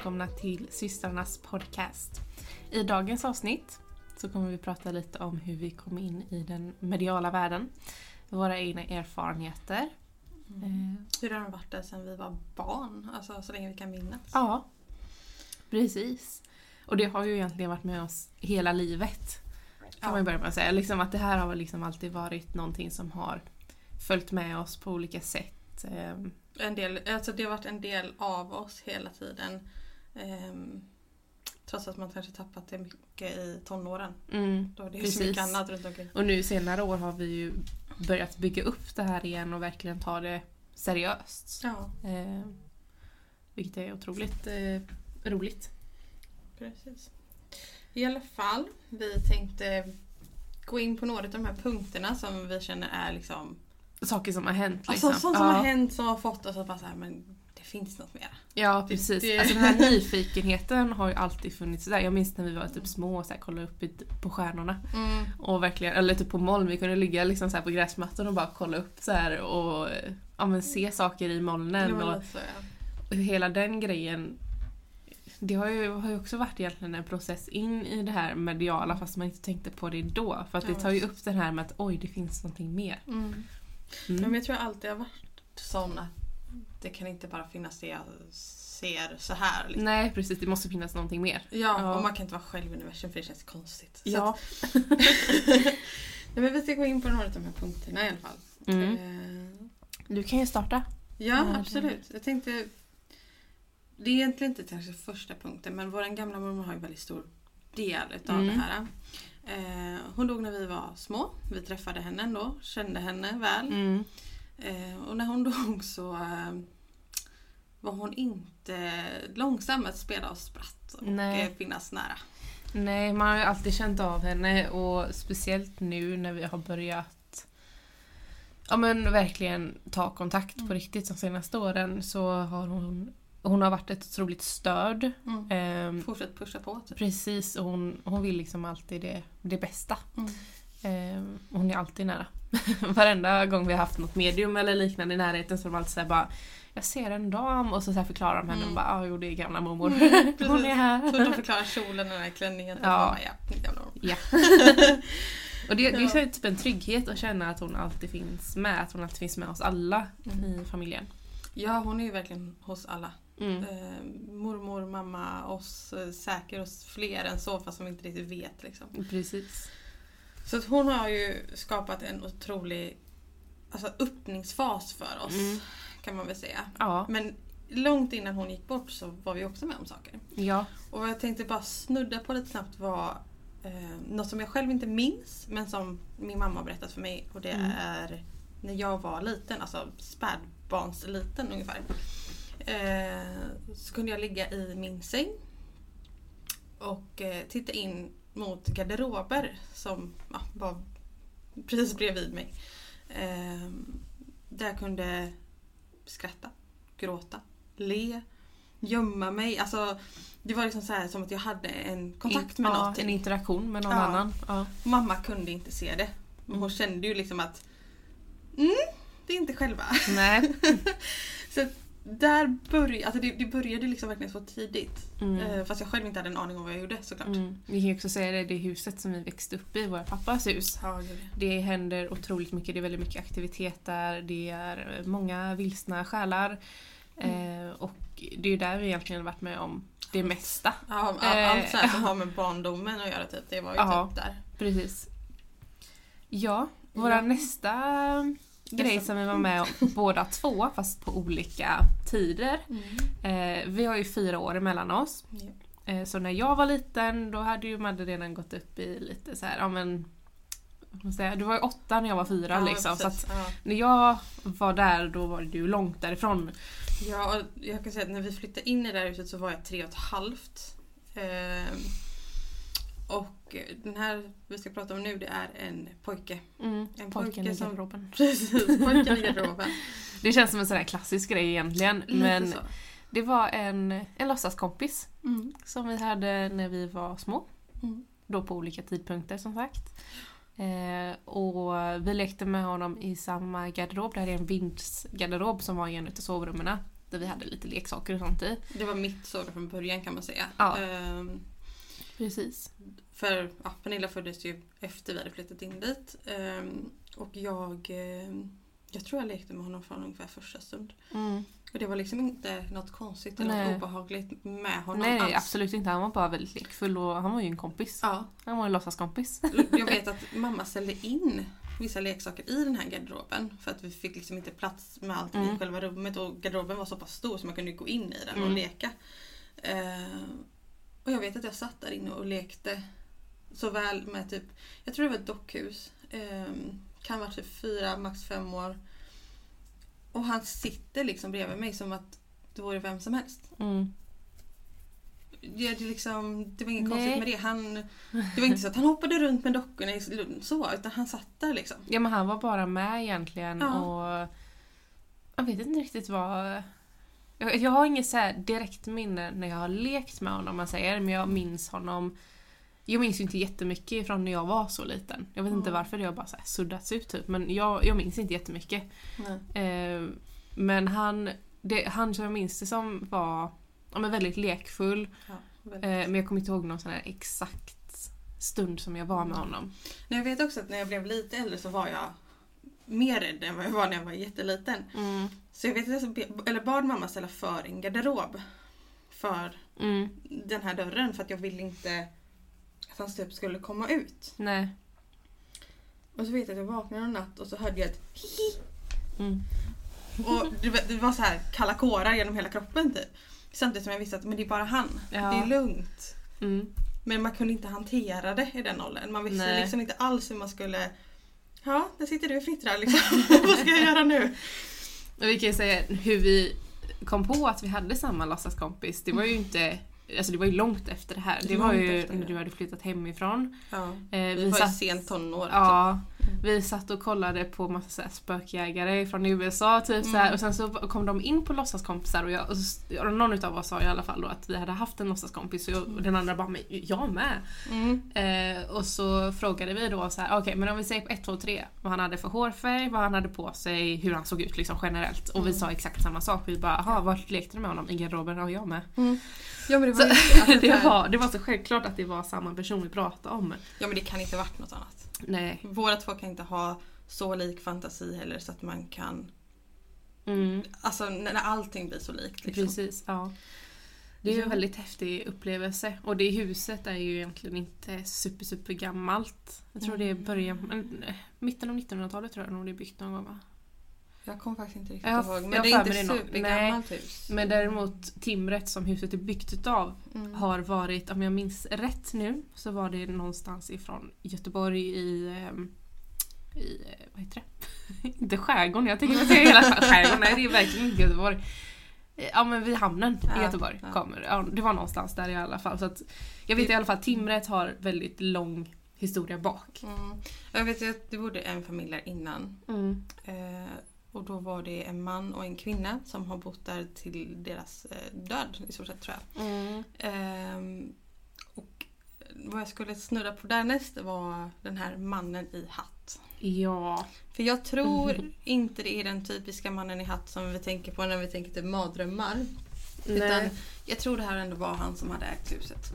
välkomna till systrarnas podcast. I dagens avsnitt så kommer vi prata lite om hur vi kom in i den mediala världen. Våra egna erfarenheter. Mm. Hur har det varit där sedan vi var barn? Alltså så länge vi kan minnas. Ja, precis. Och det har ju egentligen varit med oss hela livet. Kan Ja. man börja med att säga. Liksom att det här har liksom alltid varit någonting som har följt med oss på olika sätt. Ehm, En del, alltså det har varit en del av oss hela tiden. Ehm, trots att man kanske tappat det mycket i tonåren. Mm, Då det är så Precis. mycket annat runt omkring. Och nu senare år har vi ju börjat bygga upp det här igen och verkligen ta det seriöst. Ja, Eh, vilket är otroligt eh, roligt. precis. I alla fall, vi tänkte gå in på några av de här punkterna som vi känner är liksom... Saker som har hänt liksom. Alltså sånt som ja. har hänt som har fått oss att bara säga men finns något mer. Ja Det- precis. det- Alltså den här nyfikenheten har ju alltid funnits där. Jag minns när vi var typ små och så här, kollade upp på stjärnorna. Mm. Och verkligen, eller typ på moln, vi kunde ligga liksom så på gräsmattan och bara kolla upp så här och ja, men se saker i Det molnen. Och, lite så, ja. Och hela den grejen det har ju, har ju också varit egentligen en process in i det här mediala fast man inte tänkte på det då. För att det tar ju upp den här med att oj, det finns någonting mer. Mm. Mm. Men jag tror jag alltid har varit sån att det kan inte bara finnas det jag ser så här. Liksom. Nej precis, det måste finnas någonting mer. Ja, Ja. och man kan inte vara själv i universum för det känns konstigt. Ja. att, Nej, men vi ska gå in på några av de här punkterna i alla fall. Mm. Eh, Du kan ju starta. ja, Ja, absolut. Jag tänkte... Det är egentligen inte kanske första punkten men vår gamla mormor har ju väldigt stor del utav Mm. det här. Eh, hon dog när vi var små. Vi träffade henne ändå, kände henne väl. Mm. Eh, och när hon dog så eh, var hon inte långsam att spela oss spratt och Nej. eh, finnas nära. Nej, man har ju alltid känt av henne och speciellt nu när vi har börjat Ja men verkligen ta kontakt på Mm. riktigt de senaste åren så har hon Hon har varit ett otroligt stöd. Ehm, Fortsätt pusha på. Typ. Precis, och hon, hon vill liksom alltid det, det bästa. Mm. Ehm, hon är alltid nära. Varenda gång vi har haft något medium eller liknande i närheten så är de alltid såhär bara Jag ser en dam och så, så förklarar de henne Mm. och bara ah, jo det är gamla mormor. Mm, hon är här. Så de förklarar kjolen och den här klänningen. Ja. Bara, ja, och det, det är typ en trygghet att känna att hon alltid finns med. Att hon alltid finns med oss alla Mm. i familjen. ja, hon är ju verkligen hos alla. Mm. Eh, mormor, mamma, oss, eh, säkert hos fler än så fast som inte riktigt vet. Liksom. Precis. Så att hon har ju skapat en otrolig alltså, öppningsfas för oss. Mm. Kan man väl säga. Ja. Men långt innan hon gick bort så var vi också med om saker. Ja. Och jag tänkte bara snudda på lite snabbt var eh, något som jag själv inte minns men som min mamma har berättat för mig och det Mm. är när jag var liten, alltså spädbarnsliten ungefär. Eh, så kunde jag ligga i min säng och eh, titta in mot garderober som ja, var precis bredvid mig. Eh, där jag kunde skratta, gråta, le, gömma mig. Alltså, det var liksom så här som att jag hade en kontakt med ja, någonting. En interaktion med någon Ja. annan. Ja. Mamma kunde inte se det. Men hon kände ju liksom att mm, det är inte själva. Nej. Så att där började, alltså det, det började liksom verkligen så tidigt. Mm. Eh, fast jag själv inte hade en aning om vad jag gjorde såklart. Mm. Vi kan ju också säga det, det huset som vi växte upp i, våra pappas hus. Ja, ja. Det händer otroligt mycket, det är väldigt mycket aktivitet där, det är många vilsna själar. Mm. Eh, och det är ju där vi egentligen har varit med om det mesta. Ja, all- allt här som Eh, har med barndomen att göra typ, det var ju Ja. typ där. Precis. Ja, våra nästa grej som vi var med om båda två fast på olika tider. Eh, vi har ju fyra år emellan oss. Eh, så när jag var liten då hade ju Madde redan gått upp i lite så här, ja men säga, du var ju åtta när jag var fyra Ja, liksom. Så att ja. när jag var där då var du långt därifrån. ja, och jag kan säga att när vi flyttade in i det här huset så var jag tre och ett halvt. Ehm, och den här vi ska prata om nu det är en pojke. Mm, En pojken pojke i som- garderoben. Precis, pojken i garderoben. Det känns som en sån där klassisk grej egentligen. Lite Men så. det var en, en låtsaskompis Mm. som vi hade när vi var små. Mm. Då på olika tidpunkter som sagt. Eh, och vi lekte med honom i samma garderob. Det här är en vindsgarderob som var i en av sovrummen. där vi hade lite leksaker och sånt i. Det var mitt sovrum från början kan man säga. Ja. Ehm, Precis. för ja, Pernilla föddes ju efter vi hade flyttat in dit. Ehm, och jag, ehm, jag tror jag lekte med honom från ungefär första stund. Mm. Och det var liksom inte något konstigt eller Nej. något obehagligt med honom Nej, alls. absolut inte. Han var bara väldigt lekfull och han var ju en kompis. Ja, Han var en låtsaskompis. jag vet att mamma ställde in vissa leksaker i den här garderoben för att vi fick liksom inte plats med allt Mm. i själva rummet och garderoben var så pass stor så man kunde gå in i den och Mm. leka. Och jag vet att jag satt där inne och lekte såväl med typ, jag tror det var ett dockhus, eh, kan vara typ fyra, max fem år. Och han sitter liksom bredvid mig som att det vore vem som helst. Mm. Det, det, liksom, det var inget Nej. konstigt med det. Han, det var inte så att han hoppade runt med dockorna så, utan han satt där liksom. Ja men han var bara med egentligen Ja. och jag vet inte riktigt vad... Jag, jag har inget så direkt minne när jag har lekt med honom om man säger, men jag minns honom jag minns ju inte jättemycket från när jag var så liten. Jag vet inte Mm. varför det har bara så suddats ut typ. Men jag, jag minns inte jättemycket. Eh, men han, det, han som jag minns det som var ja, men väldigt lekfull. Ja, Eh, väldigt. men jag kommer inte ihåg någon sån här exakt stund som jag var med honom. Men jag vet också att när jag blev lite äldre så var jag mer rädd än vad jag var när jag var jätteliten. Mm. Så jag vet att jag be- eller bad mamma ställa för en garderob för Mm. den här dörren för att jag ville inte att han typ skulle komma ut. Nej. Och så vet jag att jag vaknade en natt och så hörde jag ett hi Mm. och det var, det var så här kalla kårar genom hela kroppen typ. Samtidigt som jag visste att men det är bara han. Ja. Det är lugnt. Mm. Men man kunde inte hantera det i den åldern. Man visste Nej. liksom inte alls hur man skulle Ja, där sitter du och fnittrar liksom. Vad ska jag göra nu? Och vi kan ju säga hur vi kom på att vi hade samma låtsaskompis. Det var ju inte Alltså det var ju långt efter det här. Det var Långt ju efter det. när du hade flyttat hemifrån. Ja. Eh, Vi vi var i sent tonår. typ. ja, Mm. vi satt och kollade på massa så här spökjägare från USA typ så här, Mm. och sen så kom de in på låtsaskompisar och, jag, och så, och någon utav oss sa i alla fall då att vi hade haft en låtsaskompis och, jag, och den andra bara men jag med. Mm. Eh, och så frågade vi då så här, okej men om vi säger på 1, 2, 3 vad han hade för hårfärg, vad han hade på sig, hur han såg ut liksom generellt. Och vi Mm. sa exakt samma sak. Vi bara, jaha vart lekte du med honom? I garderoben? Ja jag med. Ja men det Så, var alltså, det, var, det var så självklart att det var samma person vi pratade om. Ja men det kan inte varit något annat. Nej. Våra två kan inte ha så lik fantasi heller så att man kan Mm, Alltså när allting blir så likt. Liksom. precis, ja. Det är ju en väldigt häftig upplevelse. Och det huset är ju egentligen inte super super gammalt. Jag tror det är början, men, eh, mitten av 1900-talet tror jag nog det är byggt någon gång va? Jag kommer faktiskt inte riktigt Jag ihåg. Men det är inte supergammalt hus. Men däremot timret som huset är byggt utav Mm. har varit, om jag minns rätt nu, så var det någonstans ifrån Göteborg i... ehm, i eh, vad heter det? inte skärgården, jag tänker säga hela skärgården. Nej, det är verkligen inte Göteborg. Eh, Ja men vid hamnen i Ja, Göteborg ja. kommer ja, Det var någonstans där i alla fall. Så att, jag vet i alla fall att timret har väldigt lång historia bak. Mm. Jag vet att det bodde en familj där innan. Mm. Eh, och då var det en man och en kvinna som har bott där till deras eh, död i stort sett tror jag. Mm. Ehm, och vad jag skulle snurra på därnäst var den här mannen i hatt. Ja. För jag tror inte det är den typiska mannen i hatt som vi tänker på när vi tänker typ mardrömmar. Utan Nej. jag tror det här ändå var han som hade ägt huset.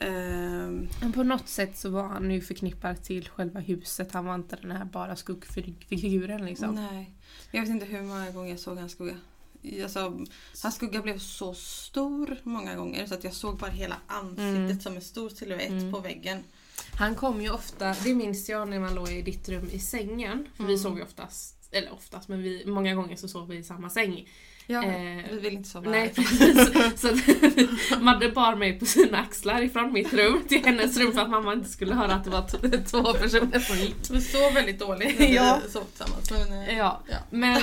Ehm, Men på något sätt så var han ju förknippad till själva huset. Han var inte den här bara skuggfiguren liksom. Nej. Jag vet inte hur många gånger jag såg hans skugga. Alltså, hans skugga blev så stor många gånger så att jag såg bara hela ansiktet Mm. som en stor silhuett Mm. på väggen. Han kom ju ofta, det minns jag när man låg i ditt rum i sängen. För vi Mm. sov ju oftast, eller oftast, men vi, många gånger så sov vi i samma säng. Ja, Eh, vi vill inte sova Nej här. precis. Så att Madde bar mig på sina axlar ifrån mitt rum till hennes rum för att mamma inte skulle höra att det var två personer som gick. Vi sov väldigt dåligt när Ja. vi sov tillsammans. Men, eh, Ja, Ja. men,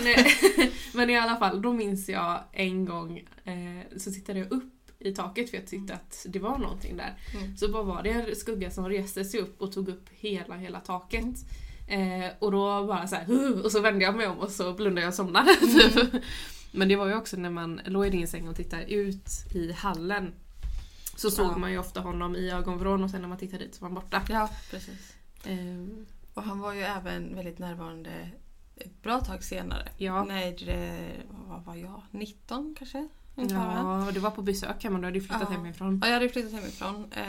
men i alla fall, då minns jag en gång eh, så tittade jag upp i taket för jag tyckte att det var någonting där. Mm. Så bara var det en skugga som reste sig upp och tog upp hela, hela taket. Eh, och då bara så här, och så vände jag mig om och så blundade jag och somnade. Typ. Men det var ju också när man låg i din säng och tittade ut i hallen. Så såg Ja. man ju ofta honom i ögonvrån och sen när man tittade dit så var han borta. ja, precis. Eh, Och han var ju även väldigt närvarande ett bra tag senare. Ja. När, eh, vad var jag? 19 kanske? Ja, och du var på besök hemma, du hade flyttat Ja. hemifrån. Ja, jag hade flyttat hemifrån. Eh,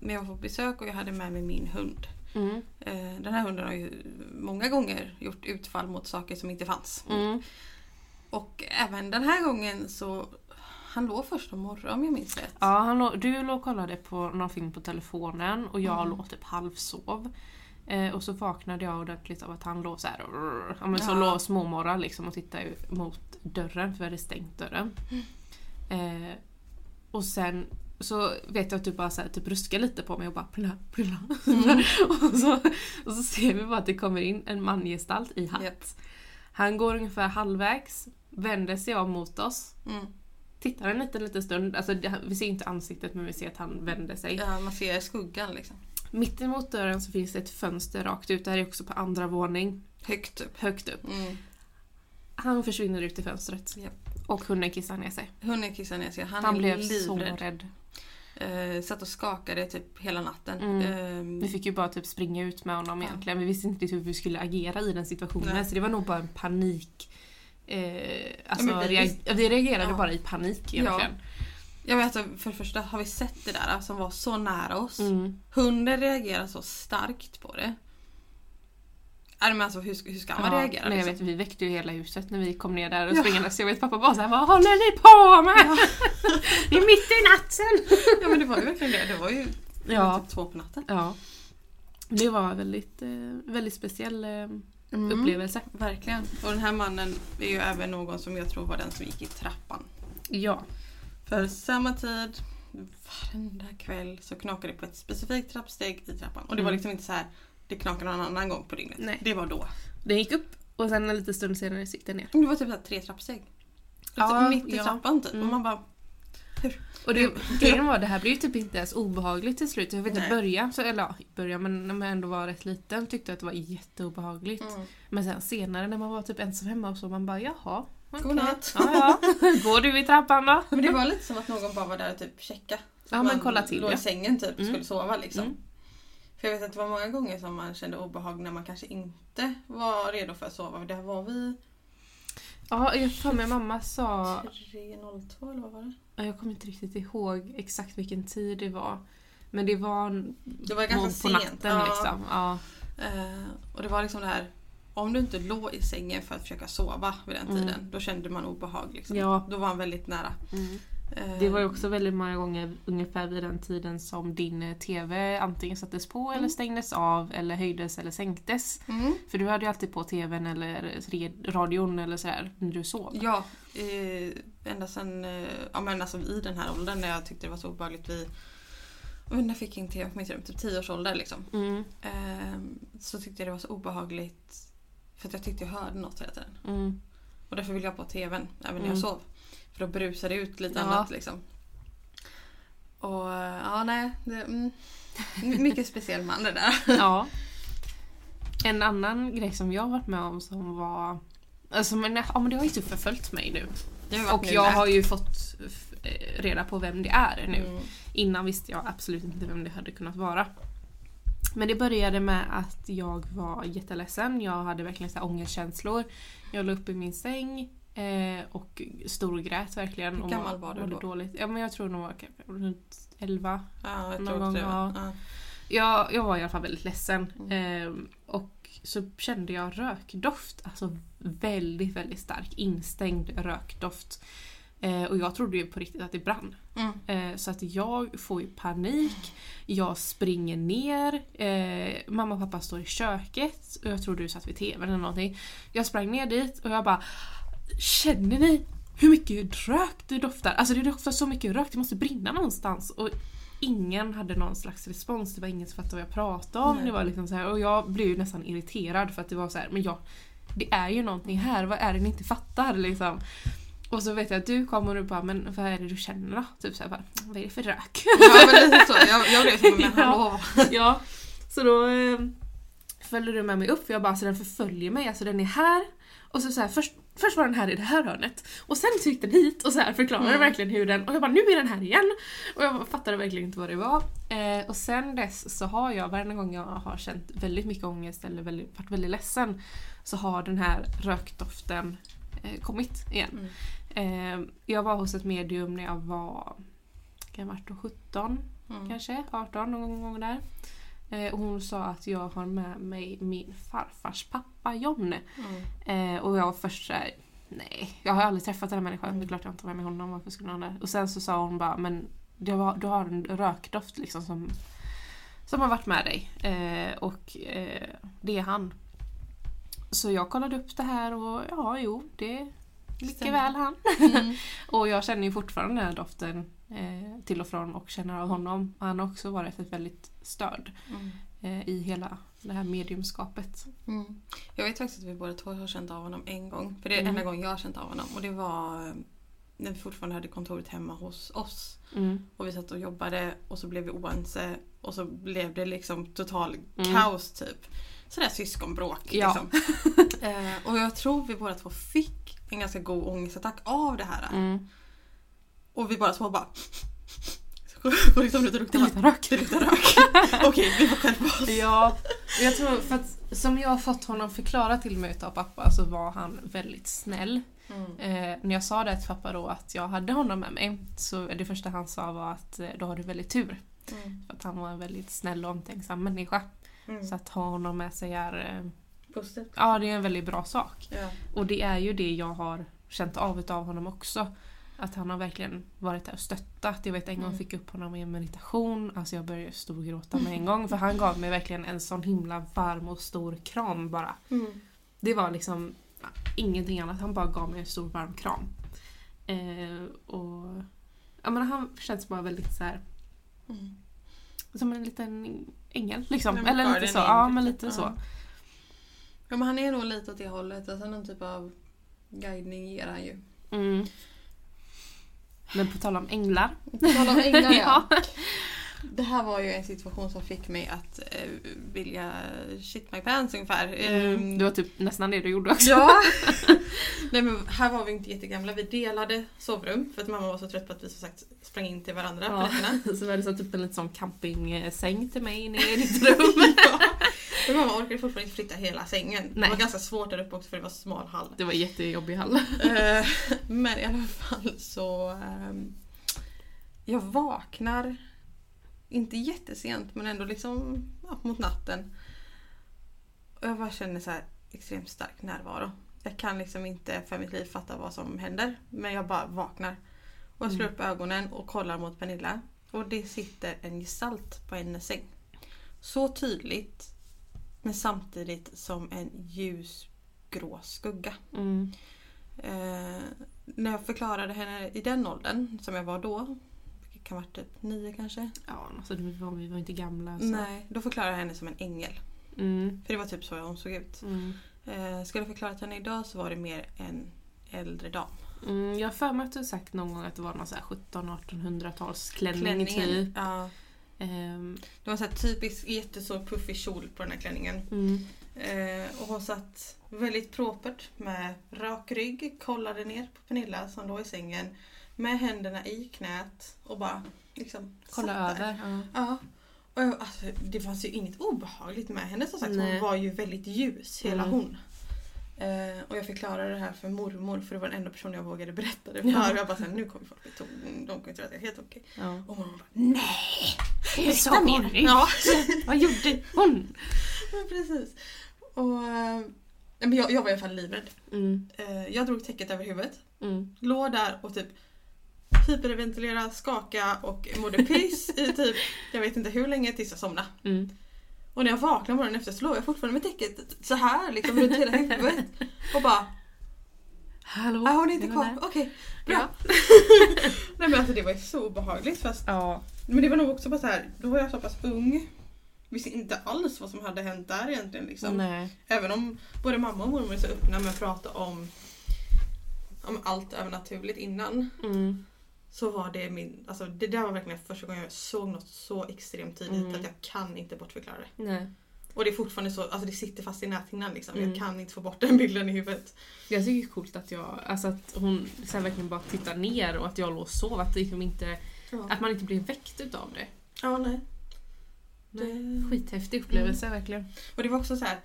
men jag var på besök och jag hade med mig min hund. Mm. Eh, den här hunden har ju många gånger gjort utfall mot saker som inte fanns. Mm. Och även den här gången så han låg först om morgonen om jag minns rätt. Ja, han låg, du låg och kollade på någon film på telefonen och jag Mm. låg typ halvsov. Eh, och så vaknade jag ordentligt av att han låg så här och, ja, men så Ja. låg och småmorrade liksom och tittade mot dörren för vi hade stängt dörren. Eh, och sen så vet jag att du bara så här, typ ruskar lite på mig och bara prulla, prulla. Mm. och, så, och så ser vi bara att det kommer in en mangestalt i hatt. Japp. Han går ungefär halvvägs, vänder sig om mot oss, Mm. tittar en liten, liten stund. Alltså, vi ser inte ansiktet men vi ser att han vänder sig. Ja, man ser skuggan liksom. Mitt emot dörren så finns det ett fönster rakt ut. Det här är också på andra våning. Högt upp. Högt upp. Mm. Han försvinner ut i fönstret. Japp. Och hunden kissar ner sig. Hunden kissade ner sig. Han, Han, blev så livrädd. rädd. Eh, satt och skakade typ hela natten. Mm. Eh, Vi fick ju bara typ springa ut med honom Ja. egentligen. Vi visste inte hur vi skulle agera i den situationen. Nej. Så det var nog bara en panik. Eh, alltså, men vi reag- visste- vi reagerade Ja. bara i panik egentligen. Jag vet att för det första har vi sett det där som var så nära oss. Mm. Hunden reagerar så starkt på det. Nej, men alltså, hur, hur ska man reagera? men jag liksom? vet, vi väckte ju hela huset när vi kom ner där och Ja. springande. Så jag vet pappa bara såhär, vad håller ni på med? det är mitt i natten! Ja men det var ju verkligen det. Det var ju Ja. typ två på natten. Ja. Det var väldigt, eh, väldigt speciell eh, Mm. upplevelse. Verkligen. Och den här mannen är ju även någon som jag tror var den som gick i trappan. Ja. För samma tid, varenda kväll, så knakade det på ett specifikt trappsteg i trappan. Och det var Mm. liksom inte så här det knakade någon annan gång på dygnet. Nej. Det var då. Den gick upp och sen en liten stund senare så gick den ner. Det var typ så här tre trappsteg. Ja, mitt i ja. trappan typ. Mm. Och man bara... Och det, grejen var det här blev ju typ inte ens obehagligt till slut. Jag vet inte, början, så, eller ja, i början men när man ändå var rätt liten tyckte jag att det var jätteobehagligt. Mm. Men sen senare när man var typ ensam hemma och så man bara jaha. okej. Godnatt. Ja, ja. Går du i trappan då? Men det var lite som att någon bara var där och typ checka. Ja Man men kolla till Låg ja. i sängen typ och Mm. skulle sova liksom. Mm. För jag vet att det var många gånger som man kände obehag när man kanske inte var redo för att sova. Det var vi Ja, jag för mig mamma sa 3.02 eller vad var det? Ja, Jag kommer inte riktigt ihåg exakt vilken tid det var. Men det var, Det var ganska på sent. natten ja. liksom. Ja. Eh, och det var liksom det här om du inte låg i sängen för att försöka sova vid den Mm. tiden, då kände man obehag. Liksom. Ja. Då var han väldigt nära. Eh, Det var ju också väldigt många gånger ungefär vid den tiden som din eh, TV antingen sattes på eller Mm. stängdes av eller höjdes eller sänktes. Mm. För du hade ju alltid på TVn eller radion eller sådär när du sov. Ja, eh, ända sen eh, ja, men alltså i den här åldern när jag tyckte det var så obehagligt. Vi, när jag fick in TV på mitt rum, typ 10 års ålder liksom. Mm, Ehm, så tyckte jag det var så obehagligt för att jag tyckte jag hörde något hela tiden. mm. Och därför ville jag ha på TVn även när Mm. jag sov. För då brusade det ut lite Ja. annat liksom. Och ja, nej. Det, mm, mycket speciell man det där. Ja. En annan grej som jag har varit med om som var... Alltså men, ja, men det har ju typ förföljt mig nu. Och nu jag med. har ju fått eh, reda på vem det är nu. Mm. Innan visste jag absolut inte vem det hade kunnat vara. Men det började med att jag var jätteledsen. Jag hade verkligen så här ångestkänslor. Jag låg uppe i min säng eh, och storgrät verkligen. Hur gammal var du då? Dåligt. Ja, men jag tror nog runt 11. Ja, jag Någon gång, ja. Ja. Jag, jag var i alla fall väldigt ledsen. Mm. Eh, och så kände jag rökdoft. Alltså väldigt, väldigt stark instängd rökdoft. Eh, och jag trodde ju på riktigt att det brann. Mm. Eh, så att jag får ju panik. Jag springer ner. Eh, mamma och pappa står i köket. Och jag tror du satt vid tvn eller någonting. Jag sprang ner dit och jag bara Känner ni hur mycket rök det doftar? Alltså det doftar så mycket rök, det måste brinna någonstans. Och ingen hade någon slags respons, det var ingen som fattade vad jag pratade om. Nej. Det var liksom så här, och jag blev ju nästan irriterad för att det var så här, men jag, det är ju någonting här, vad är det ni inte fattar liksom? Och så vet jag att du kommer och bara, men vad är det du känner då? Typ såhär bara, vad är det för rök? Ja men lite så. Jag, jag blev som men Ja. hallå. ja, så då eh, följde den med mig upp för jag bara alltså den förföljer mig, alltså den är här. Och så, så här, först, först var den här i det här hörnet och sen så gick den hit och så här förklarade Mm. verkligen hur den, och jag bara nu är den här igen. Och jag fattade verkligen inte vad det var. Eh, och sen dess så har jag, varje gång jag har känt väldigt mycket ångest eller väldigt, varit väldigt ledsen så har den här rökdoften eh, kommit igen. Mm. Eh, jag var hos ett medium när jag var, kan jag varit då 17 Mm. kanske, 18 någon gång där. Eh, och hon sa att jag har med mig min farfars pappa John. Mm. Eh, och jag var först såhär, nej, jag har aldrig träffat den här människan, Mm. det är klart jag inte var med honom, varför skulle han det? Och sen så sa hon bara, men du har, du har en rökdoft liksom som, som har varit med dig. Eh, och eh, det är han. Så jag kollade upp det här och ja, jo, det är mycket Stämmer. väl han. Mm. Och jag känner ju fortfarande den här doften eh, till och från och känner av honom. Han har också varit ett väldigt stöd Mm. eh, i hela det här mediumskapet. Mm. Jag vet faktiskt att vi båda två har känt av honom en gång. För det är Mm. enda gången jag har känt av honom. Och det var eh, när vi fortfarande hade kontoret hemma hos oss. Mm. Och vi satt och jobbade och så blev vi oense. Och så blev det liksom total Mm. kaos typ. Sådär syskonbråk Ja. liksom. eh, och jag tror vi båda två fick en ganska god ångestattack av det här. Mm. Och vi båda två bara... Liksom det luktar rök. Det luktar rök. Okej, vi får skärpa oss. Ja, jag tror för att som jag har fått honom förklara till mig utav pappa så var han väldigt snäll. Mm. Eh, när jag sa det till pappa då att jag hade honom med mig så det första han sa var att eh, då har du väldigt tur. Mm. För att han var en väldigt snäll och omtänksam människa. Mm. Så att ha honom med sig är, eh, Positivt. ja det är en väldigt bra sak. Ja. Och det är ju det jag har känt av utav honom också. Att han har verkligen varit där och stöttat. Jag vet en gång Mm. fick jag upp honom i en meditation. Alltså jag började storgråta med en gång. För han gav mig verkligen en sån himla varm och stor kram bara. Mm. Det var liksom ingenting annat. Han bara gav mig en stor varm kram. Eh, och ja, men Han känns bara väldigt så här, Mm. som en liten ängel. Liksom. Eller lite så. Ja, men typ. lite Ja. så. Ja men han är nog lite åt det hållet. Alltså någon typ av guidning ger han ju. Mm. Men på tal om änglar. På tal om änglar ja. Ja. Det här var ju en situation som fick mig att eh, vilja shit my pants ungefär. Mm. Ehm, Det var typ nästan det du gjorde också. Ja! Nej men här var vi inte jättegamla. Vi delade sovrum för att mamma var så trött på att vi som sagt sprang in till varandra på Ja. nätterna. Så var det så typ en liten sån campingsäng till mig inne i ditt rum. Men mamma orkade fortfarande inte flytta hela sängen. Det Nej. var ganska svårt där uppe också för det var smal hall. Det var jättejobbig hall. Eh, Men i alla fall så... ehm, jag vaknar, inte jättesent men ändå liksom ja, mot natten. Och jag bara känner så här extremt stark närvaro. Jag kan liksom inte för mitt liv fatta vad som händer. Men jag bara vaknar. Och jag slår Mm. upp ögonen och kollar mot Pernilla. Och det sitter en gestalt på hennes säng. Så tydligt men samtidigt som en ljusgrå skugga. Mm. Eh, när jag förklarade henne i den åldern, som jag var då, vilket kan vara typ nio kanske. Ja, alltså vi var, vi var inte gamla. Så. Nej, då förklarade jag henne som en ängel. Mm. För det var typ så hon såg ut. Mm. Eh, skulle jag förklarat henne idag så var det mer en äldre dam. Mm, jag har för mig att du sagt någon gång att det var någon så här 17-1800-talsklänning typ. Ja, Ehm, det var så här typisk jättestor puffig kjol på den här klänningen. mm. Eh, och hon satt väldigt propert med rak rygg, kollade ner på Pernilla som låg i sängen med händerna i knät och bara liksom Kolla över. Ja. Ja. Och jag, alltså, det fanns ju inget obehagligt med henne som sagt. Nej. Hon var ju väldigt ljus, hela Mm. hon. Eh, och jag förklarade det här för mormor för det var den enda personen jag vågade berätta det för. Ja. Jag bara såhär, nu kommer folk bli de kommer tro att jag är helt okej. Ja. Och mormor bara, nej! Det sa hon inte. Ja, Vad gjorde hon? men precis. Och, eh, men jag, jag var i alla fall livrädd. Mm. Eh, jag drog täcket över huvudet, Mm. låg där och typ hyperventilera, skaka och mådde piss i typ, jag vet inte hur länge tills jag somnade. Mm. Och när jag vaknade morgonen efter så låg jag fortfarande med täcket så här liksom runt hela huvudet. Och bara, Hallå? är hon inte är kvar? där. Okej, bra. Ja. Nej men alltså det var ju så obehagligt fast Ja. Men det var nog också bara så här, då var jag så pass ung. Visste inte alls vad som hade hänt där egentligen liksom. Nej. Även om både mamma och mormor är så öppna med att prata om, om allt övernaturligt innan. Mm. Så var det min, alltså det där var verkligen första gången jag såg något så extremt tydligt Mm. att jag kan inte bortförklara det. Nej. Och det är fortfarande så, alltså det sitter fast i näthinnan liksom. Mm. Jag kan inte få bort den bilden i huvudet. Jag tycker det är coolt att jag, alltså att hon här verkligen bara tittar ner och att jag låg och sov. Att, det liksom inte, Ja, att man inte blir väckt utav det. ja nej. Nej. Skithäftig upplevelse verkligen. Och det var också så här.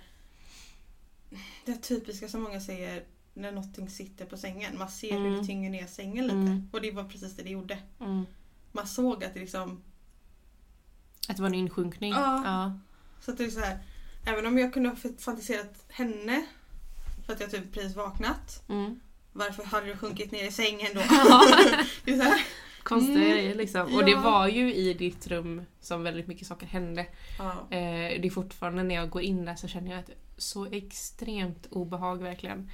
Det typiska som många säger när någonting sitter på sängen. Man ser hur Mm. det tynger ner sängen lite. Mm. Och det var precis det det gjorde. Mm. Man såg att det liksom... Att det var en insjunkning. Ja. ja. Så att det är så här. Även om jag kunde ha fantiserat henne för att jag typ precis vaknat. Mm. Varför hade du sjunkit ner i sängen då? Det är så här. Konstiga Mm. liksom. Och det Ja. var ju i ditt rum som väldigt mycket saker hände. Ja. Eh, det är fortfarande när jag går in där så känner jag ett så extremt obehag verkligen.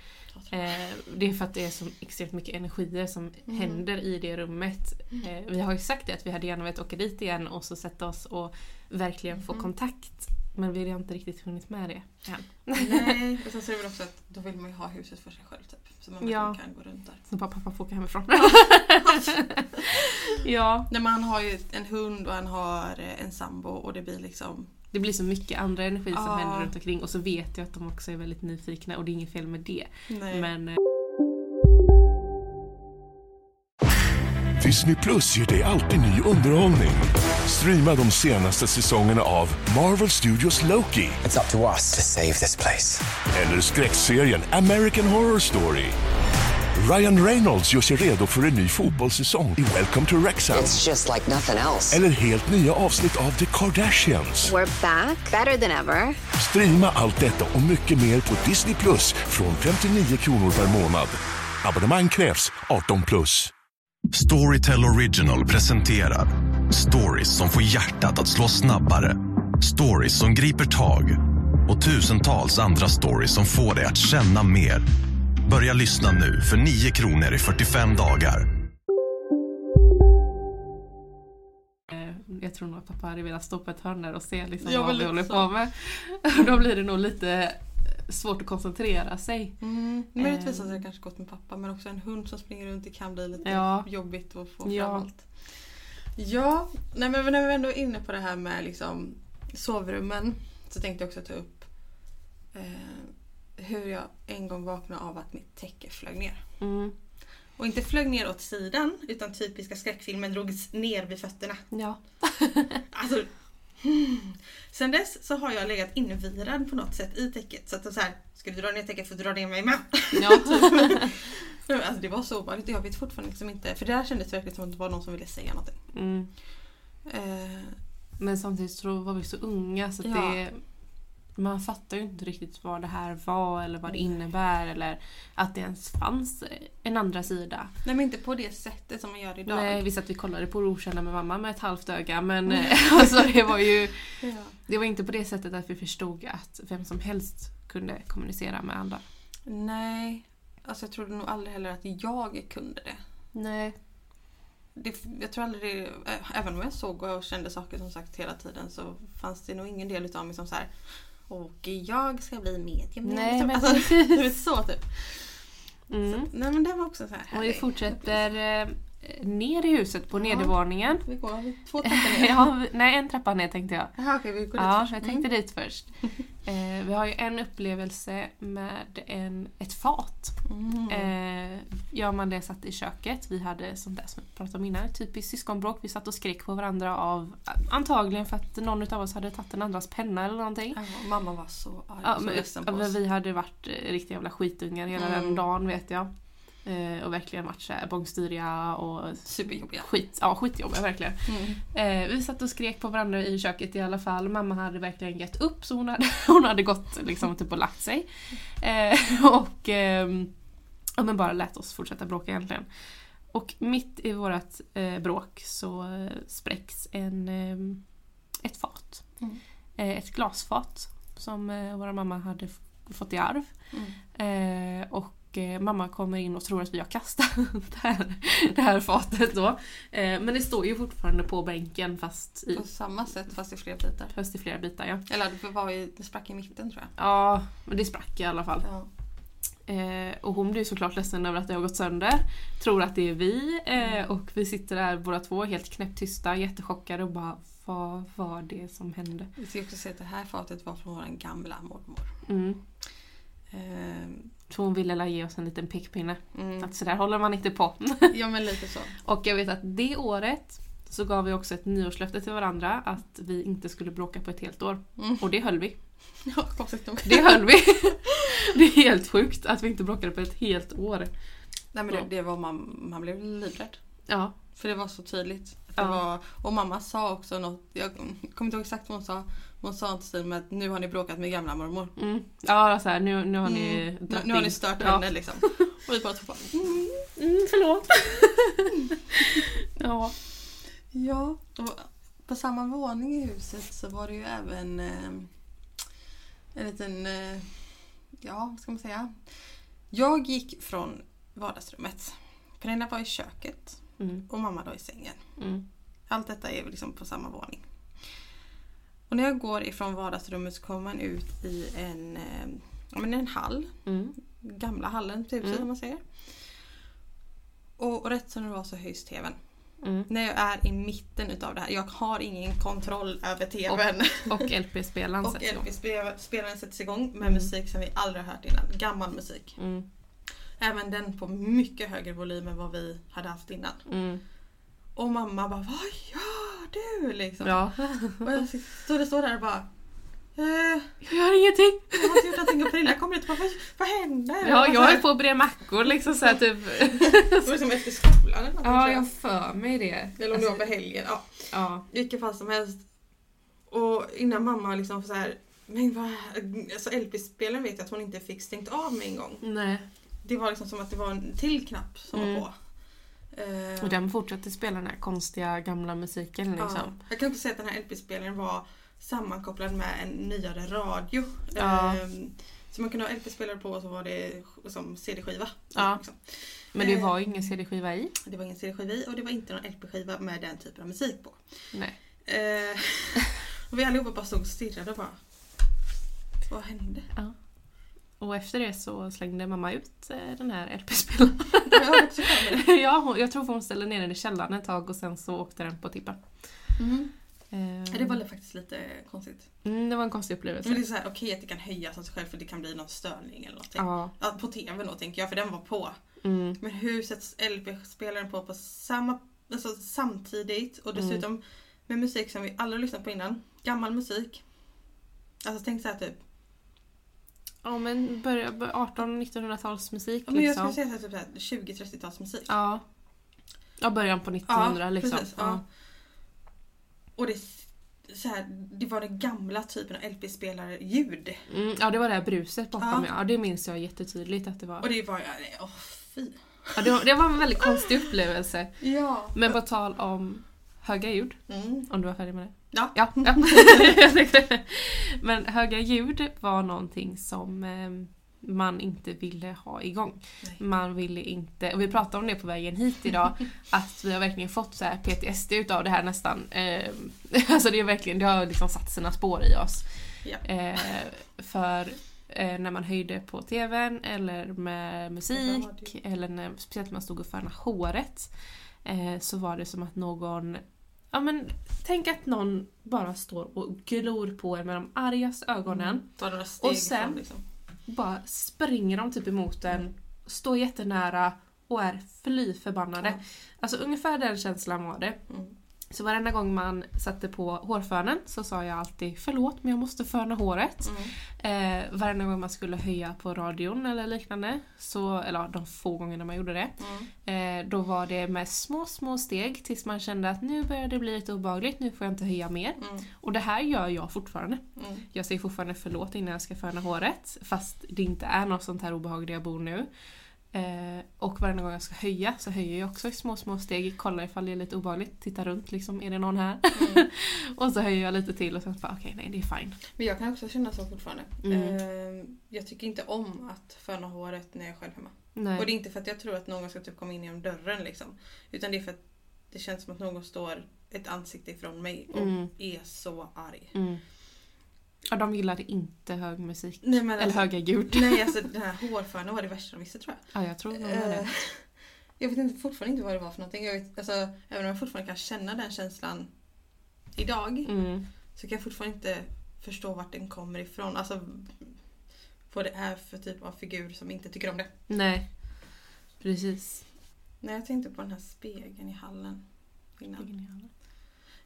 Eh, det är för att det är så extremt mycket energier som Mm. händer i det rummet. Eh, vi har ju sagt det att vi hade gärna velat åka dit igen och så sätta oss och verkligen få Mm. kontakt. Men vi har inte riktigt hunnit med det än. Nej, och sen så är det väl också att då vill man ju ha huset för sig själv typ. Så man Ja. kan gå runt där. Så bara pappa får åka hemifrån. ja, Nej, man har ju en hund och han har eh, en sambo och det blir liksom... det blir så mycket andra energi som Ja. händer runt omkring och så vet jag att de också är väldigt nyfikna och det är inget fel med det. Nej. Men eh, Disney Plus ger dig alltid ny underhållning. Streama de senaste säsongerna av Marvel Studios Loki It's up to us to save this place. eller skräckserien American Horror Story. Ryan Reynolds gör sig redo för en ny fotbollssäsong i Welcome to Wrexham. It's just like nothing else. Eller helt nya avsnitt av The Kardashians. We're back, better than ever. Streama allt detta och mycket mer på Disney Plus från 59 kronor per månad. Abonnemang krävs 18 plus. Storytel Original presenterar stories som får hjärtat att slå snabbare. Stories som griper tag och tusentals andra stories som får dig att känna mer. Börja lyssna nu för 9 kronor i 45 dagar. eh, jag tror nog att pappa hade velat stå på ett hörn där och se liksom vad vi håller så. på med. Då blir det nog lite svårt att koncentrera sig. Mm. Möjligtvis Ehm. hade jag kanske gått med pappa men också en hund som springer runt det kan bli lite Ja. jobbigt att få Ja. fram allt. Ja, nej men när vi ändå är inne på det här med liksom sovrummen så tänkte jag också ta upp eh, hur jag en gång vaknade av att mitt täcke flög ner. Mm. Och inte flög ner åt sidan utan typiska skräckfilmen drogs ner vid fötterna. Ja. Alltså, hmm. Sen dess så har jag legat invirad på något sätt i täcket. Så att det så här, ska du dra ner täcket får du dra ner mig med. ja. Alltså det var så och jag vet fortfarande liksom inte. För det här kändes verkligen som att det var någon som ville säga någonting. Mm. Eh, Men samtidigt så var vi så unga så att Ja. det, man fattar ju inte riktigt vad det här var eller vad det innebär eller att det ens fanns en andra sida. nej men inte på det sättet som man gör idag. Nej, visst att vi kollade på Okända med mamma med ett halvt öga men eh, alltså, det var ju Ja. det var inte på det sättet att vi förstod att vem som helst kunde kommunicera med andra. Nej, alltså jag trodde nog aldrig heller att jag kunde det. Nej. det jag tror aldrig det, även om jag såg och kände saker som sagt hela tiden så fanns det nog ingen del utav mig som så här och jag ska bli medium. Nej, Liksom, men alltså, precis. så typ. Mm. Så, nej men det var också så här Och vi fortsätter eh, ner i huset på Ja. nedervåningen. Vi går två trappor ner. ja, vi- nej, en trappa ner tänkte jag. Jaha, okej, vi går dit Ja, först. jag tänkte dit först. Eh, vi har ju en upplevelse med en, ett fat. Mm. Eh, jag och Amanda satt i köket. Vi hade sånt där som jag pratade om innan, typiskt syskonbråk. Vi satt och skrek på varandra av antagligen för att någon av oss hade tagit den andras penna eller någonting. Ja, mamma var så arg Ja, och så men, ledsen på oss. vi hade varit eh, riktiga jävla skitungar hela Mm. den dagen vet jag. Eh, och verkligen varit såhär bångstyriga och Superjobbiga. skit, ja, skitjobbiga verkligen. Mm. Eh, vi satt och skrek på varandra i köket i alla fall. Mamma hade verkligen gett upp så hon hade, hon hade gått liksom typ och lagt sig. Eh, och ehm, ja, men bara lät oss fortsätta bråka egentligen. Och mitt i vårt eh, bråk så eh, spräcks en, ehm, ett fat. Mm. Eh, ett glasfat som eh, vår mamma hade fått i arv. Mm. Eh, och eh, mamma kommer in och tror att vi har kastat det här, det här fatet då. Eh, men det står ju fortfarande på bänken fast i, På samma sätt fast i fler bitar. fast i flera bitar. Ja. Eller det, var i, det sprack i mitten tror jag. ja, men det sprack i alla fall. Ja. Eh, och hon blir såklart ledsen över att det har gått sönder. Tror att det är vi eh, och vi sitter där båda två helt knäpptysta, jättechockade och bara vad var det som hände? Vi ska också säga att det här fatet var från vår gamla mormor. Mm. Ehm, Så hon ville ge oss en liten pekpinne. mm. Att sådär håller man inte på. Ja men lite så. och jag vet att det året så gav vi också ett nyårslöfte till varandra att vi inte skulle bråka på ett helt år. Mm. Och det höll vi. Ja, konstigt nog. Det höll vi. det är helt sjukt att vi inte bråkade på ett helt år. Nej men det, det var man, man blev livrädd. Ja. För det var så tydligt. Ja. var, och mamma sa också något, jag kommer inte ihåg exakt vad hon sa. Hon sa inte stil med att nu har ni bråkat med gamla mormor. Mm. Ja, så här, nu, nu har ni Mm. Nu, nu har ni stört ja. henne liksom. Och vi bara två bara, mm. Mm, förlåt. ja. Ja. Och på samma våning i huset så var det ju även eh, en liten, eh, ja vad ska man säga. Jag gick från vardagsrummet. Pernilla var i köket Mm. och mamma då i sängen. Mm. Allt detta är liksom på samma våning. Och när jag går ifrån vardagsrummet så kommer man ut i en, eh, ja, men en hall. Mm. Gamla hallen typ Mm. som man säger. Och, och rätt som det var så höjs tvn. Mm. När jag är i mitten utav det här. Jag har ingen kontroll över tvn. Och LP-spelaren Och sätts. LP-spelaren sätts igång med Mm. musik som vi aldrig har hört innan. Gammal musik. Mm. Även den på mycket högre volym än vad vi hade haft innan. Mm. Och mamma bara Vad gör du? Liksom. Ja. Och jag det står där och bara eh, Jag gör ingenting. Jag har inte gjort någonting och Pernilla kommer ut och bara Vad, vad händer? Ja, jag är på att bre mackor liksom så här, typ. Det var liksom efter skolan eller Ja, jag för mig det. Eller om det var på helgen. Ja, Ja. i vilket fall som helst. Och innan mamma liksom så här men vad, alltså LP-spelaren vet jag att hon inte fick stängt av med en gång. Nej. Det var liksom som att det var en till knapp som Mm. var på. Eh, Och den fortsatte spela den här konstiga gamla musiken liksom. ja. Jag kan också säga att den här LP-spelaren var sammankopplad med en nyare radio. Ja. Eh, så man kunde ha LP-spelare på och så var det som CD-skiva. Ja. Liksom. Men det Eh. var ingen CD-skiva i. Det var ingen CD-skiva i och det var inte någon LP-skiva med den typen av musik på. Nej. Eh, och vi allihopa bara stod och stirrade och bara Vad hände? Och efter det så slängde mamma ut eh, den här LP-spelaren. Ja, hon, jag tror hon ställde ner den i källaren ett tag och sen så åkte den på tippen. Eh, Det var faktiskt lite konstigt. mm, det var en konstig Men upplevelse. det är så här, okej att det kan höjas av sig själv för det kan bli någon störning eller någonting. Ja. Ja, på TVn då tänker jag för den var på. Mm, Men hur sätts LP-spelaren på på samma, alltså samtidigt och dessutom med musik som vi aldrig lyssnat på innan. Gammal musik. Alltså tänk så här typ. Ja men börja, 18-1900-talsmusik Ja, men jag liksom. skulle säga så här, typ så här 20-30-talsmusik. Ja. Ja, början på 1900 liksom. precis, ja. Och det, så här, det var den gamla typen av LP-spelarljud. Mm, ja, det var det här bruset bakom. Ja. Ja. ja, det minns jag jättetydligt att det var. Och det var, åh fy. Ja, det, var det var en väldigt konstig upplevelse. Ja. Men på tal om höga ljud, Mm. om du var färdig med det? Ja. Ja. Men höga ljud var någonting som eh, man inte ville ha igång. Nej. Man ville inte, och vi pratade om det på vägen hit idag, att vi har verkligen fått så PTSD utav det här nästan. Eh, alltså det är verkligen, det har liksom satt sina spår i oss. Ja. Eh, för eh, när man höjde på TVn eller med musik eller när, speciellt när man stod och fönade håret eh, så var det som att någon Ja men tänk att någon bara står och glor på en med de argaste ögonen. Steg Och sen- liksom. Bara springer de typ emot en, står jättenära och är fly förbannade. Ja. Alltså ungefär den känslan var det. Mm. Så varenda gång man satte på hårfönen så sa jag alltid förlåt men jag måste föna håret. Mm. Eh, varenda gång man skulle höja på radion eller liknande, så, eller de få gångerna man gjorde det, Mm. eh, då var det med små, små steg tills man kände att nu börjar det bli lite obehagligt, nu får jag inte höja mer. Mm. Och det här gör jag fortfarande. Mm. Jag säger fortfarande förlåt innan jag ska föna håret, fast det inte är något sånt här obehag där jag bor nu. Eh, och varenda gång jag ska höja så höjer jag också i små, små steg, kollar ifall det är lite obehagligt, tittar runt liksom, är det någon här? Mm. och så höjer jag lite till och sen bara okej, nej det är fine. Men jag kan också känna så fortfarande. Mm. Eh, jag tycker inte om att föna håret när jag är själv hemma. Nej. Och det är inte för att jag tror att någon ska typ komma in genom dörren liksom. Utan det är för att det känns som att någon står ett ansikte ifrån mig och Mm. är så arg. Ja, de gillade inte hög musik. Nej, men Eller alltså, höga ljud. Nej, alltså den här hårfönen var det värsta de visste tror jag. Ja, jag tror nog det. Eh, jag vet inte, fortfarande inte vad det var för någonting. Jag vet, alltså, även om jag fortfarande kan känna den känslan idag Mm. så kan jag fortfarande inte förstå vart den kommer ifrån. Alltså vad det är för typ av figur som inte tycker om det. Nej. Precis. Nej, jag tänkte på den här spegeln i hallen innan.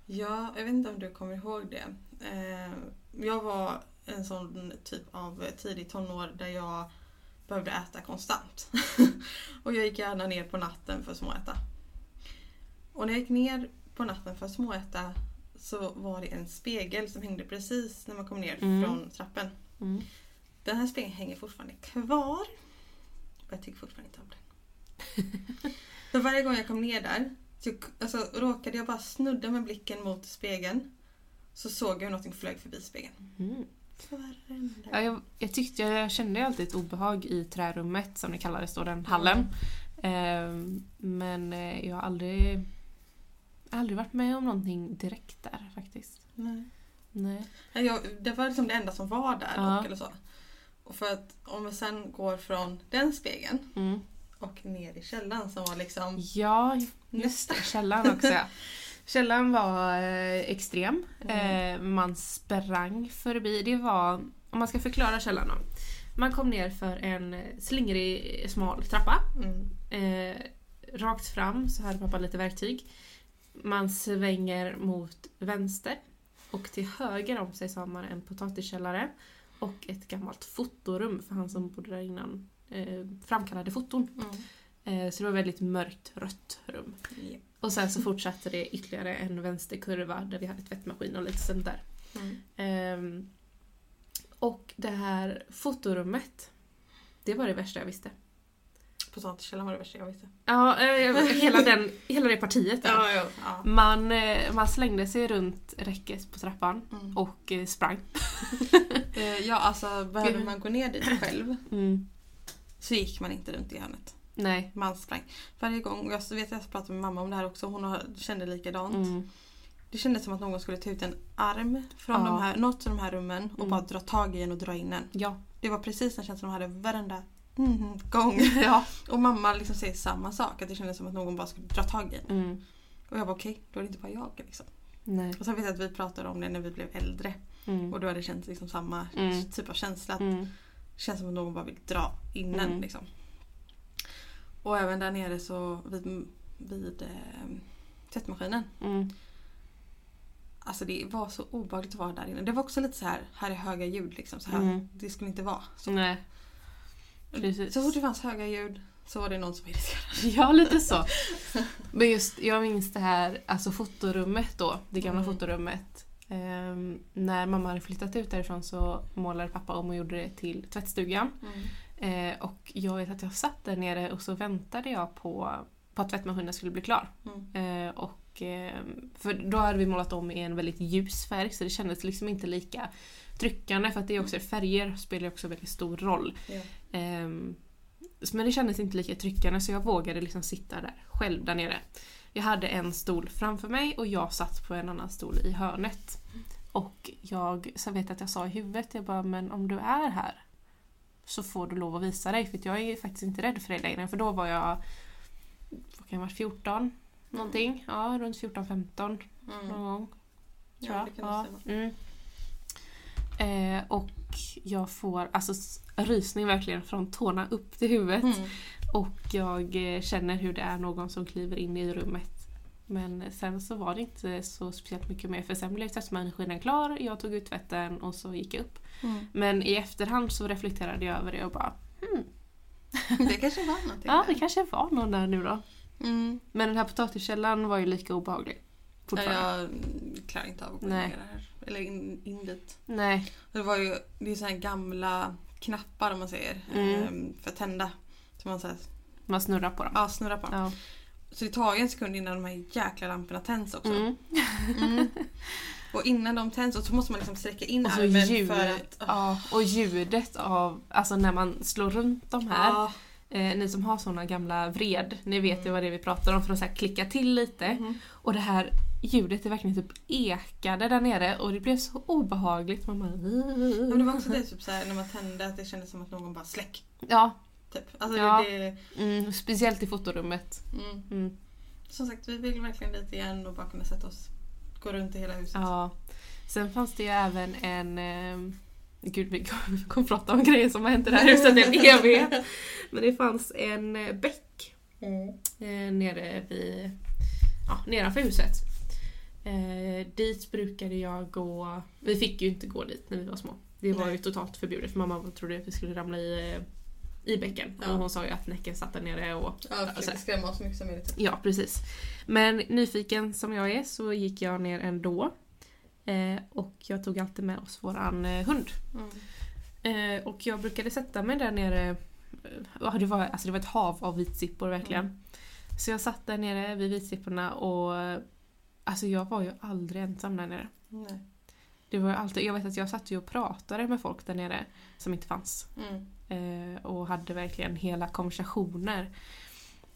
Ja, jag vet inte om du kommer ihåg det. Eh, jag var en sån typ av tidig tonår där jag behövde äta konstant. och jag gick gärna ner på natten för att småäta. Och när jag gick ner på natten för att småäta så var det en spegel som hängde precis när man kom ner Mm. från trappen. Mm. Den här spegeln hänger fortfarande kvar. Och jag tycker fortfarande inte om den. För varje gång jag kom ner där så alltså, råkade jag bara snudda med blicken mot spegeln. Så såg jag hur någonting flög förbi spegeln. Mm. Ja, jag, jag tyckte jag kände alltid ett obehag i trärummet som det kallades då, den hallen. Ehm, men eh, jag har aldrig, aldrig varit med om någonting direkt där faktiskt. Nej. Nej. Nej, Jag, det var liksom det enda som var där Ja. dock, eller så. Och för att om vi sen går från den spegeln Mm. Och ner i källaren som var liksom Ja, just det. Källan också ja. Källan var eh, extrem. Eh, man sprang förbi. Det var, om man ska förklara källan då. Man kom ner för en slingrig smal trappa. Mm. Eh, rakt fram så hade pappa lite verktyg. Man svänger mot vänster. Och till höger om sig så har man en potatiskällare. Och ett gammalt fotorum för han som bodde där innan eh, framkallade foton. Mm. Eh, så det var ett väldigt mörkt rött rum. Ja. Och sen så fortsatte det ytterligare en vänsterkurva där vi hade tvättmaskin och lite sånt där. Mm. Ehm, och det här fotorummet, det var det värsta jag visste. Potatiskällaren var det värsta jag visste. Ja, eh, hela, den, hela det partiet där. Ja, ja. ja. Man, eh, man slängde sig runt räcket på trappan Mm. och eh, sprang. Eh, ja, alltså behövde man gå ner dit själv Mm. Så gick man inte runt i hörnet. Nej. Man sprang. Varje gång, jag vet att jag pratade med mamma om det här också, hon har- kände likadant. Mm. Det kändes som att någon skulle ta ut en arm från Ja. de här, något av de här rummen och Mm. bara dra tag i en och dra in en. Ja. Det var precis den känslan de hade varenda mm, gång. ja. Och mamma liksom säger samma sak, att det kändes som att någon bara skulle dra tag i en. Mm. Och jag bara okej, då är det inte bara jag. Liksom. Nej. Och sen vet jag att vi pratade om det när vi blev äldre. Mm. Och då hade det känts liksom samma Mm. typ av känsla. Att känns som att någon bara vill dra in en. Mm. Liksom. Och även där nere så vid, vid eh, tvättmaskinen. Mm. Alltså det var så obehagligt att vara där inne. Det var också lite så här, här är höga ljud liksom. Så här, Mm. Det skulle inte vara så. Nej. Precis. Så fort det fanns höga ljud så var det någon som var irriterad. Ja, lite så. Men just, jag minns det här alltså fotorummet då, det gamla Mm. fotorummet. Ehm, när mamma hade flyttat ut därifrån så målade pappa om och gjorde det till tvättstugan. Eh, och jag vet att jag satt där nere och så väntade jag på, på att tvättmaskinen skulle bli klar. Mm. Eh, och, eh, för då hade vi målat om i en väldigt ljus färg så det kändes liksom inte lika tryckande för att det är också färger spelar också väldigt stor roll. Ja. Ehm, men det kändes inte lika tryckande så jag vågade liksom sitta där själv där nere. Jag hade en stol framför mig och jag satt på en annan stol i hörnet. Och jag så vet att jag sa i huvudet, jag bara men om du är här så får du lov att visa dig för jag är faktiskt inte rädd för dig längre för då var jag vad kan jag varit 14 någonting, ja runt 14-15 Mm. någon gång. Ja, ja. mm. eh, Och jag får alltså rysning verkligen från tårna upp till huvudet. Mm. Och jag eh, känner hur det är någon som kliver in i rummet. Men sen så var det inte så speciellt mycket mer för sen blev tvättmaskinen klar, jag tog ut tvätten och så gick jag upp. Mm. Men i efterhand så reflekterade jag över det och bara Det kanske var någonting ja där. det kanske var någon där nu då. Mm. Men den här potatiskällan var ju lika obehaglig. Ja, Fortfarande. jag klarar inte av att gå Nej. ner här. Eller in, in dit. Nej. Det var ju det är så här gamla knappar om man säger. Mm. ehm, För att tända. Som man så här, Man snurrar på dem. ja, snurrar på. Ja. Så det tar ju en sekund innan de här jäkla lamporna tänds också. Mm. Mm. Och innan de tänds så måste man liksom sträcka in Och så armen ljud, för att... ja, och ljudet av, alltså när man slår runt de här. Ja. Eh, ni som har såna gamla vred, ni vet ju vad det är vi pratar om för att så klicka till lite. Mm. Och det här ljudet det verkligen typ ekade där nere och det blev så obehagligt. Man bara... Men det var också det typ så här, när man tände att det kändes som att någon bara släck. Ja, Typ. Alltså Ja. det, mm, speciellt i fotorummet. mm. Mm. Som sagt, vi vill verkligen dit igen och bara kunna sätta oss, gå runt i hela huset. Ja. Sen fanns det ju även en... Eh, gud, vi kom- vi kommer prata om grejer som har hänt i det här huset i en evighet. Men det fanns en eh, bäck Mm. eh, nere vid... Ja, nedanför huset. Eh, dit brukade jag gå... Vi fick ju inte gå dit när vi var små. Det var Nej. ju totalt förbjudet för mamma trodde att vi skulle ramla i, eh, i bäcken. Ja. Och hon sa ju att Näcken satt där nere och... Ja, försökte skrämma oss så mycket som möjligt. Ja, precis. Men nyfiken som jag är så gick jag ner ändå. Eh, och jag tog alltid med oss våran eh, hund. Mm. Eh, och jag brukade sätta mig där nere. det, var, alltså det var ett hav av vitsippor verkligen. Så jag satt där nere vid vitsipporna och Alltså jag var ju aldrig ensam där nere. Nej. Det var alltid, jag vet att jag satt ju och pratade med folk där nere som inte fanns. Mm. Eh, och hade verkligen hela konversationer.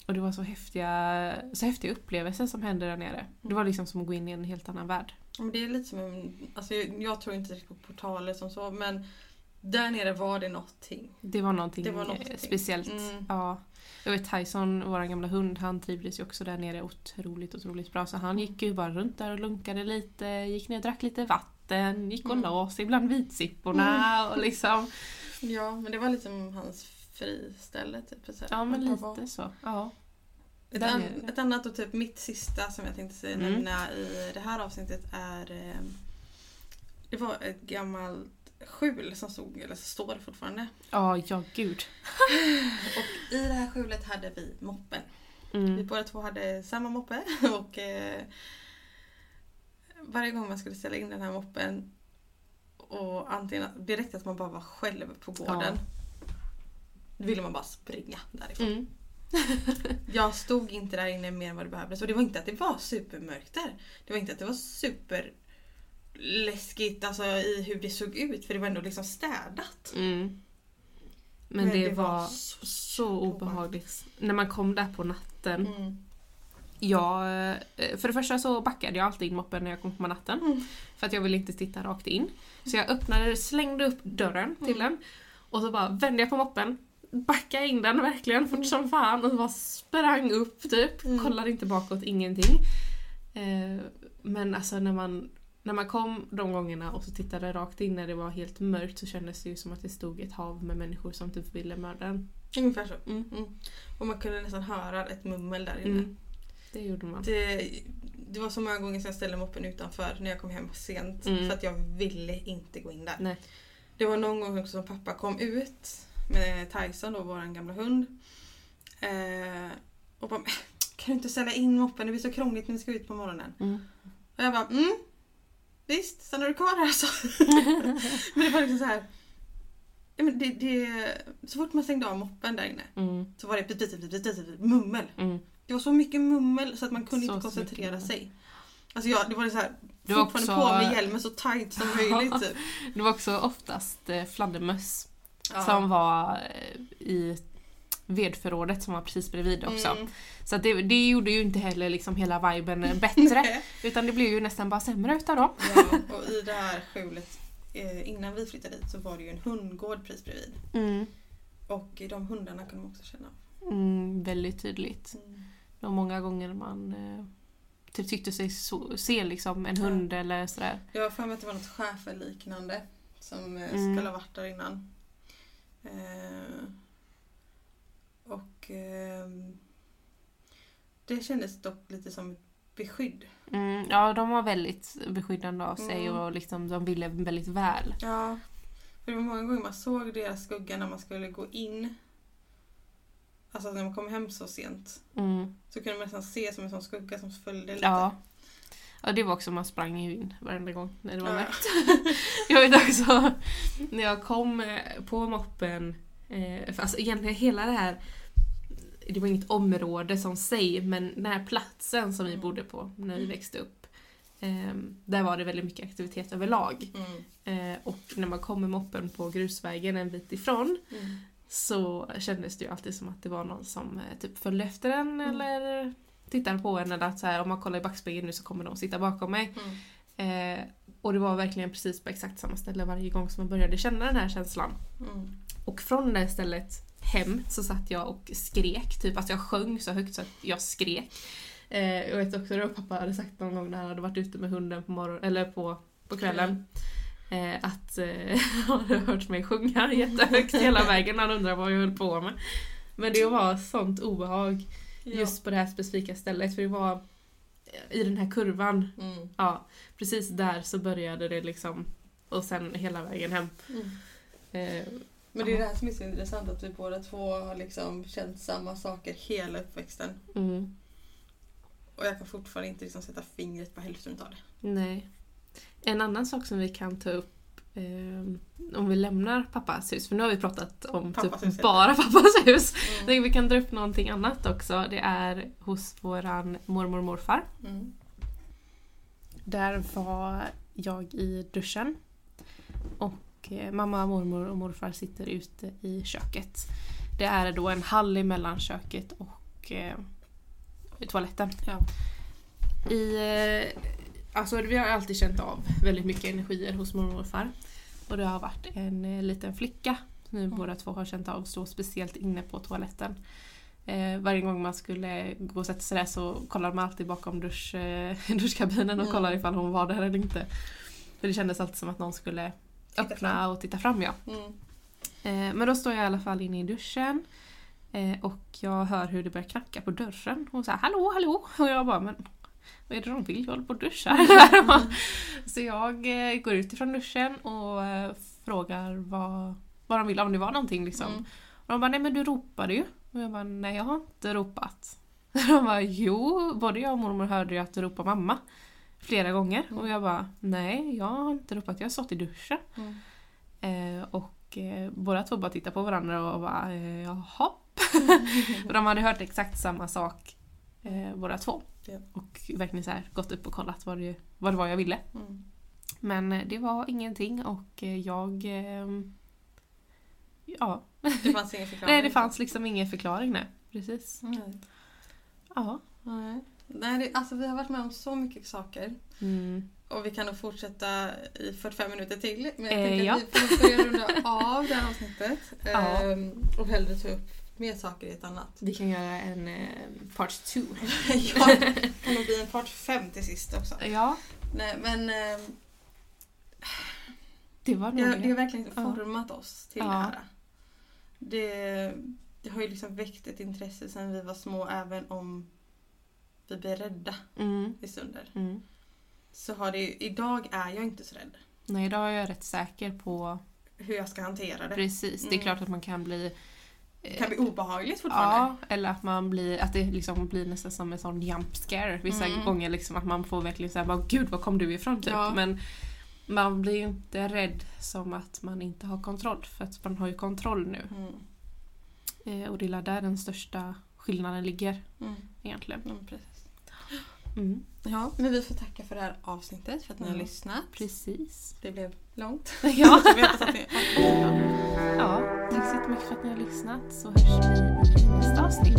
Och det var så häftiga, så häftiga upplevelser som hände där nere. Det var liksom som att gå in i en helt annan värld. Men det är lite som en, alltså jag, jag tror inte riktigt på portaler som så men där nere var det någonting. Det var någonting, Det var någonting. speciellt. Mm. Ja. Jag vet Tyson, vår gamla hund, han trivdes ju också där nere otroligt, otroligt bra. Så han gick ju bara runt där och lunkade lite, gick ner och drack lite vatten, gick och Mm. la sig bland vitsipporna och liksom. Ja men det var lite som hans friställe typ. Så. Ja men lite så. Ja. Ett, an, ett annat och typ mitt sista som jag tänkte säga, Mm. nämna i det här avsnittet är eh, Det var ett gammalt skjul som stod, eller står fortfarande. Ja, ja gud. Och i det här skjulet hade vi moppen. Vi Mm. båda två hade samma moppe och eh, varje gång man skulle ställa in den här moppen och antingen direkt att man bara var själv på gården. Då ville man bara springa därifrån. Mm. Jag stod inte där inne mer än vad det behövdes och det var inte att det var supermörkt där. Det var inte att det var super läskigt alltså, i hur det såg ut för det var ändå liksom städat. Mm. Men, Men det, det var var så så obehagligt. När man kom där på natten. Mm. Jag, eh, för det första så backade jag alltid in moppen när jag kom på natten. Mm. För att jag ville inte titta rakt in. Så jag öppnade, slängde upp dörren till Mm. den. Och så bara vände jag på moppen. Backade in den verkligen fort som fan och bara sprang upp typ. Mm. Kollade inte bakåt, ingenting. Eh, men alltså när man, när man kom de gångerna och så tittade rakt in när det var helt mörkt så kändes det ju som att det stod ett hav med människor som typ ville mörda en. Ungefär så. Mm. Mm. Och man kunde nästan höra ett mummel där inne. Det gjorde man. Det, det var så många gånger som jag ställde moppen utanför när jag kom hem sent. Mm. För att jag ville inte gå in där. Nej. Det var någon gång också som pappa kom ut med Tyson, då, vår gamla hund. Eh, och bara Kan du inte ställa in moppen? Det blir så krångligt när vi ska ut på morgonen. Mm. Och jag bara mm. Visst, stannar du kvar här så. men det var liksom så här. Ja, men det, det, så fort man stängde av moppen där inne Mm. så var det mummel. Mm. Det var så mycket mummel så att man kunde Så inte koncentrera sig. Alltså jag, det var det så här, Det var fortfarande också- på med hjälmen så tight som möjligt. Typ. Det var också oftast eh, fladdermöss Ja. som var eh, i vedförrådet som var precis bredvid också. Mm. Så det, det gjorde ju inte heller liksom hela viben eh, bättre. utan det blev ju nästan bara sämre utav dem. Ja, och i det här skjulet innan vi flyttade dit så var det ju en hundgård precis bredvid. Mm. Och de hundarna kunde man också känna. Mm, väldigt tydligt. Mm. Var många gånger man eh, typ tyckte sig så, se liksom en hund eller sådär. Jag har för mig att det var något schäferliknande som eh, Mm. skulle ha varit där innan. Eh, och ehm, det kändes dock lite som ett beskydd. Mm, ja, de var väldigt beskyddande av sig Mm. och liksom, de ville väldigt väl. Ja, för det var många gånger man såg deras skugga när man skulle gå in. Alltså när man kom hem så sent. Mm. Så kunde man nästan se som en sån skugga som följde lite. Ja. ja, det var också, man sprang ju in varenda gång när det var Ja. mörkt. Jag vet också när jag kom eh, på moppen, eh, alltså egentligen hela det här det var inget område som sig men den här platsen som vi bodde på när vi växte upp. Eh, där var det väldigt mycket aktivitet överlag. Mm. Eh, och när man kom med moppen på grusvägen en bit ifrån Mm. Så kändes det ju alltid som att det var någon som eh, typ följde efter den Mm. eller tittar på en eller att så här, om man kollar i backspegeln nu så kommer de sitta bakom mig. Mm. Eh, och det var verkligen precis på exakt samma ställe varje gång som man började känna den här känslan. Mm. Och från det stället hem så satt jag och skrek. Typ att jag sjöng så högt så att jag skrek. Eh, jag vet också det pappa hade sagt någon gång när han hade varit ute med hunden på, morgon, eller på, på kvällen. Eh, att eh, han hade hört mig sjunga jättehögt hela vägen. Han undrade vad jag höll på med. Men det var sånt obehag just på det här specifika stället. För det var i den här kurvan, Mm. ja precis där så började det liksom. Och sen hela vägen hem. Mm. Eh, Men det är det här som är så intressant att vi båda två har liksom känt samma saker hela uppväxten. mm. Och jag kan fortfarande inte liksom sätta fingret på hälften av det. Nej. En annan sak som vi kan ta upp eh, om vi lämnar pappas hus, för nu har vi pratat om Pappas typ bara pappas hus. Mm. Vi kan dra upp någonting annat också. Det är hos våran mormor och morfar. Mm. Där var jag i duschen. Och eh, mamma, mormor och morfar sitter ute i köket. Det är då en hall emellan köket och eh, toaletten. Ja. I, eh, alltså vi har alltid känt av väldigt mycket energier hos mormor och morfar. Och det har varit en eh, liten flicka som nu båda två har känt av så speciellt inne på toaletten. Eh, varje gång man skulle gå och sätta sig där så kollade man alltid bakom dusch, eh, duschkabinen och Ja. kollade ifall hon var där eller inte. För det kändes alltid som att någon skulle Titta öppna fram. och titta fram ja. Mm. Eh, men då står jag i alla fall inne i duschen. Eh, och jag hör hur det börjar knacka på dörren. Och så här, hallå, hallå! Och jag bara, men vad är det de vill? Jag håller på och duschar. så jag eh, går ut ifrån duschen och eh, frågar vad, vad de vill, om det var någonting liksom. Mm. Och de bara, nej men du ropade ju. Och jag bara, nej jag har inte ropat. De bara, jo, både jag och mormor hörde ju att du ropade mamma. Flera gånger. Och jag bara, nej jag har inte ropat, jag har stått i duschen. Mm. Eh, och eh, båda två bara tittade på varandra och bara eh, jaha. och de hade hört exakt samma sak eh, båda två. Ja. Och verkligen så här, gått upp och kollat vad det, vad det var jag ville. Mm. Men eh, det var ingenting och eh, jag... Eh, ja. Det fanns ingen förklaring. Nej det fanns liksom ingen förklaring nej. Precis. Nej. Ja. Nej. Nej, det, alltså vi har varit med om så mycket saker. Mm. Och vi kan nog fortsätta i 45 minuter till. Men jag Eh, tänker ja. att vi får börja runda av det här avsnittet. Ja. Ehm, och hellre ta upp mer saker i ett annat. Vi kan göra en eh, part two. ja, det kan nog bli en part 5 till sist också. Ja, Nej, men ehm, det var nog det, det. har verkligen Ja. format oss till Ja. det här. Det, det har ju liksom väckt ett intresse sedan vi var små även om vi blir rädda Mm. i stunder. Mm. Så har det ju, idag är jag inte så rädd. Nej, idag är jag rätt säker på Hur jag ska hantera det. Precis, det är Mm. klart att man kan bli... Det kan bli obehagligt fortfarande. Ja, eller att man blir, att det liksom blir nästan som en sån jump scare vissa Mm. gånger liksom att man får verkligen säga bara gud var kom du ifrån typ. Ja. Men man blir ju inte rädd som att man inte har kontroll för att man har ju kontroll nu. Mm. Eh, och det är där den största skillnaden ligger Mm. egentligen. Mm, precis. Mm. Ja, men vi får tacka för det här avsnittet för att ni har Ja. lyssnat. Precis. Det blev långt. Ja. Ja, tack så jättemycket för att ni har lyssnat så hörs vi i nästa avsnitt.